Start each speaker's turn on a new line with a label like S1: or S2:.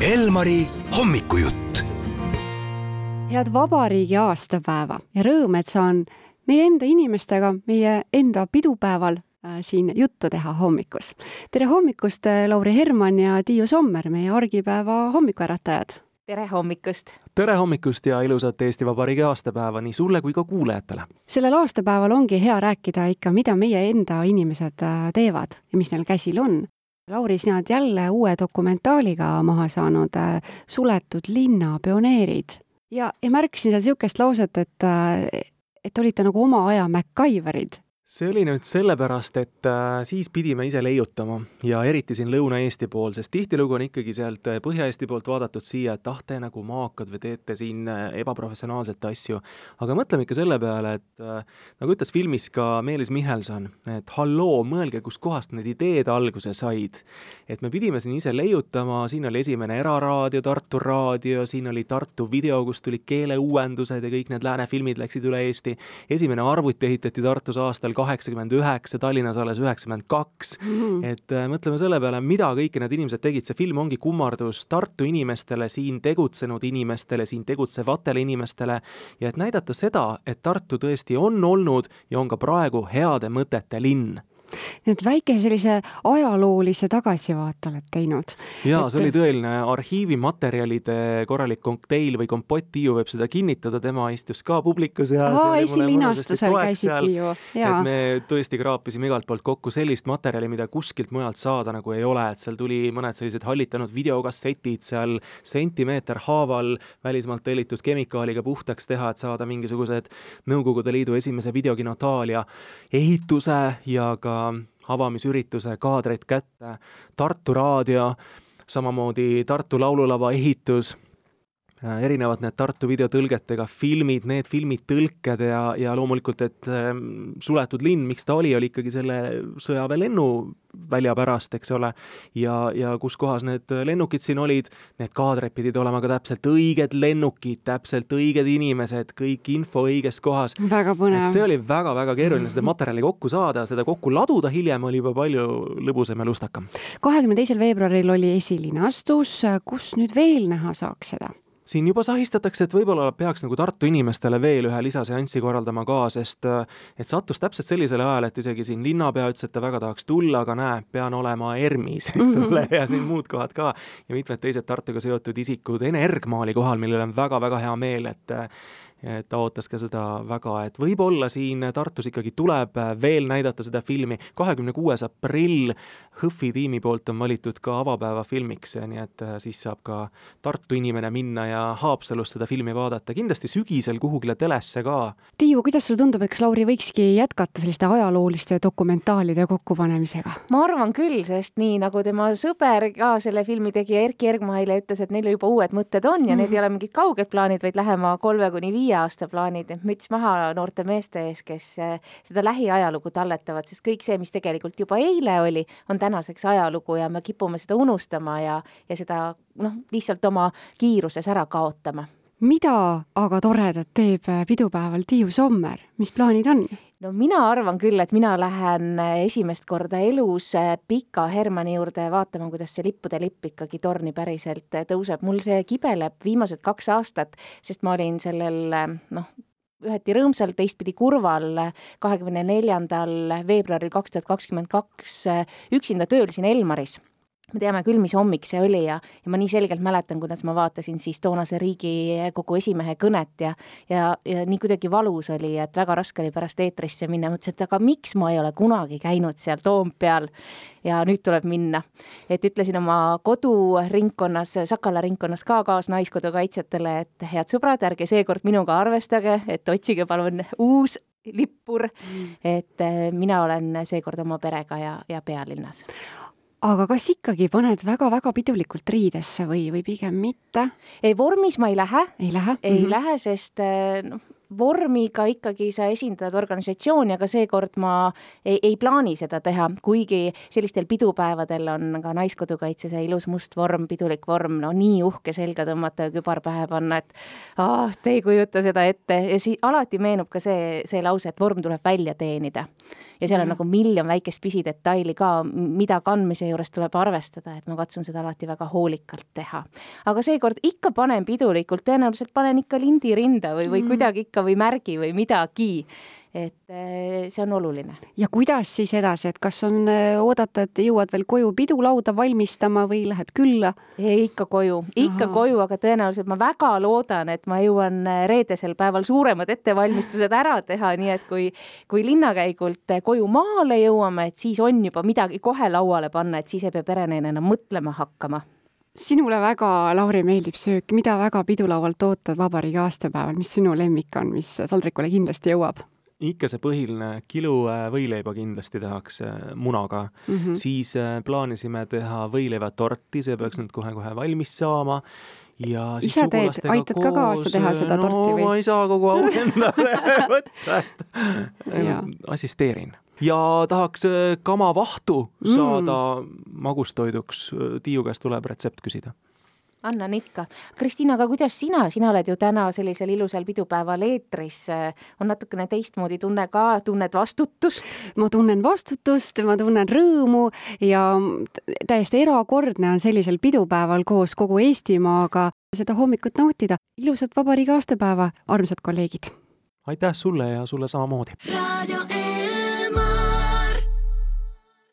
S1: Elmari hommikujutt.
S2: head vabariigi aastapäeva ja rõõm, et saan meie enda inimestega meie enda pidupäeval äh, siin juttu teha hommikus. tere hommikust, äh, Lauri Herman ja Tiiu Sommer, meie argipäeva hommikuäratajad.
S3: tere hommikust!
S4: tere hommikust ja ilusat Eesti Vabariigi aastapäeva nii sulle kui ka kuulajatele!
S2: sellel aastapäeval ongi hea rääkida ikka, mida meie enda inimesed äh, teevad ja mis neil käsil on. Lauri, sina oled jälle uue dokumentaaliga maha saanud Suletud linna pioneerid. Ja, ja märkasin seal niisugust lauset, et, et olite nagu oma aja MacGyverid
S4: see oli nüüd sellepärast, et äh, siis pidime ise leiutama ja eriti siin Lõuna-Eesti pool, sest tihtilugu on ikkagi sealt äh, Põhja-Eesti poolt vaadatud siia, et ah, te nagu maakad või teete siin äh, ebaprofessionaalselt asju. aga mõtleme ikka selle peale, et nagu ütles filmis ka Meelis Michelson, et halloo, mõelge, kuskohast need ideed alguse said. et me pidime siin ise leiutama, siin oli esimene eraraadio, Tartu Raadio, siin oli Tartu video, kust tulid keeleuuendused ja kõik need lääne filmid läksid üle Eesti. esimene arvuti ehitati Tartus aastal kaheksakümmend üheksa, Tallinnas alles üheksakümmend kaks.
S2: Mhm.
S4: et äh, mõtleme selle peale, mida kõike need inimesed tegid, see film ongi kummardus Tartu inimestele, siin tegutsenud inimestele, siin tegutsevatele inimestele ja et näidata seda, et Tartu tõesti on olnud ja on ka praegu heade mõtete linn
S2: nii et väike sellise ajaloolise tagasivaate oled teinud.
S4: jaa
S2: Et-
S4: see oli tõeline arhiivimaterjalide korralik kokteil või kompott, Tiiu võib seda kinnitada, tema istus ka publikus ja see
S2: aa, esilinastusel käisidki
S4: seal.
S2: ju,
S4: et
S2: jaa.
S4: me tõesti kraapisime igalt poolt kokku sellist materjali, mida kuskilt mujalt saada nagu ei ole, et seal tuli mõned sellised hallitanud videokassetid seal sentimeeter haaval välismaalt tellitud kemikaaliga puhtaks teha, et saada mingisugused Nõukogude Liidu esimese videokino Taalia ehituse ja ka avamisürituse kaadreid kätte. Tartu Raadio, samamoodi Tartu Laululava ehitus erinevad need Tartu videotõlgetega filmid, need filmid, tõlked ja, ja loomulikult, et ähm, suletud linn, miks ta oli, oli ikkagi selle sõjaväe lennuvälja pärast, eks ole. ja, ja kus kohas need lennukid siin olid, need kaadrid pidid olema ka täpselt õiged lennukid, täpselt õiged inimesed, kõik info õiges kohas.
S2: väga põnev.
S4: see oli väga-väga keeruline seda materjali kokku saada, seda kokku laduda hiljem oli juba palju lõbusam ja lustakam.
S2: kahekümne teisel veebruaril oli esilinastus, kus nüüd veel näha saaks seda?
S4: Siin juba sahistatakse, et võib-olla peaks nagu Tartu inimestele veel ühe lisaseanssi korraldama ka, sest äh, et sattus täpselt sellisel ajal, et isegi siin linnapea ütles, et ta väga tahaks tulla, aga näe, pean olema ERM-is, eks ole, ja siin muud kohad ka. Ja mitmed teised Tartuga seotud isikud, Ene Ergma oli kohal, millel on väga-väga hea meel, et et ta ootas ka seda väga, et võib-olla siin Tartus ikkagi tuleb veel näidata seda filmi. kahekümne kuues aprill HÖFFi tiimi poolt on valitud ka avapäeva filmiks, nii et äh, siis saab ka Tartu inimene minna ja Haapsalus seda filmi vaadata, kindlasti sügisel kuhugile telesse ka.
S2: Tiiu, kuidas sulle tundub, eks Lauri võikski jätkata selliste ajalooliste dokumentaalide kokkupanemisega?
S3: ma arvan küll, sest nii nagu tema sõber ka selle filmi tegija Erki Ergmaile ütles, et neil juba uued mõtted on ja need ei ole mingid kauged plaanid, vaid lähema kolme kuni viie aasta plaanid, et müts maha noorte meeste ees, kes eh, seda lähiajalugu talletavad, sest kõik see, mis tegelikult juba eile oli, on tänaseks ajalugu ja me kipume seda unustama ja, ja seda noh, lihtsalt oma kiiruses ära kaotama
S2: mida aga toredat teeb pidupäeval Tiiu Sommer, mis plaanid on?
S3: No mina arvan küll, et mina lähen esimest korda elus Pika Hermanni juurde vaatama, kuidas see lippude lipp ikkagi torni päriselt tõuseb. mul see kibeleb viimased kaks aastat, sest ma olin sellel noh, üheti rõõmsal, teistpidi kurval kahekümne neljandal veebruaril kaks tuhat kakskümmend kaks üksinda tööl siin Elmaris me teame küll, mis hommik see oli ja, ja ma nii selgelt mäletan, kuidas ma vaatasin siis toonase Riigikogu esimehe kõnet ja ja, ja nii kuidagi valus oli, et väga raske oli pärast eetrisse minna, mõtlesin, et aga miks ma ei ole kunagi käinud seal Toompeal ja nüüd tuleb minna. et ütlesin oma koduringkonnas, Sakala ringkonnas ka kaasnaiskodu kaitsjatele, et head sõbrad, ärge seekord minuga arvestage, et otsige palun uus lippur, et eh, mina olen seekord oma perega ja, ja pealinnas
S2: aga kas ikkagi paned väga-väga pidulikult riidesse või, või pigem mitte?
S3: ei, vormis ma ei lähe.
S2: ei lähe?
S3: ei mm -hmm. lähe, sest noh, vormiga ikkagi sa esindad organisatsiooni, aga seekord ma ei, ei plaani seda teha, kuigi sellistel pidupäevadel on ka Naiskodukaitse see ilus must vorm, pidulik vorm, no nii uhke selga tõmmata ja kübar pähe panna, et ah, te ei kujuta seda ette ja siis alati meenub ka see, see lause, et vorm tuleb välja teenida. ja seal on mm. nagu miljon väikest pisidetaili ka, mida kandmise juures tuleb arvestada, et ma katsun seda alati väga hoolikalt teha. aga seekord ikka panen pidulikult, tõenäoliselt panen ikka lindi rinda või, või mm. kuidagi ikka või märgi või midagi et eh, see on oluline.
S2: ja kuidas siis edasi, et kas on eh, oodata, et jõuad veel koju pidulauda valmistama või lähed külla?
S3: ikka koju, ikka Aha. koju, aga tõenäoliselt ma väga loodan, et ma jõuan eh, reedesel päeval suuremad ettevalmistused ära teha, nii et kui, kui linnakäigult koju maale jõuame, et siis on juba midagi kohe lauale panna, et siis ei pea perenaine enam mõtlema hakkama
S2: sinule väga, Lauri, meeldib söök, mida väga pidulaualt ootad vabariigi aastapäeval, mis sinu lemmik on, mis saldrikule kindlasti jõuab?
S4: ikka see põhiline kilo äh, võileiba kindlasti tehakse munaga mm, -hmm. siis äh, plaanisime teha võileivatorti, see peaks nüüd kohe-kohe valmis saama ja
S2: siis ise teed, aitad ka kaasa teha seda torti
S4: no,
S2: või?
S4: ma ei saa kogu au endale võtta, et assisteerin. Ja tahaks äh, kamavahtu saada mm. magustoiduks, Tiiu käest tuleb retsept küsida
S3: annan ikka. Kristina, aga kuidas sina, sina oled ju täna sellisel ilusal pidupäeval eetris, on natukene teistmoodi tunne ka, tunned vastutust?
S2: ma tunnen vastutust, ma tunnen rõõmu ja täiesti erakordne on sellisel pidupäeval koos kogu Eestimaaga seda hommikut nautida. ilusat vabariigi aastapäeva, armsad kolleegid!
S4: aitäh sulle ja sulle samamoodi!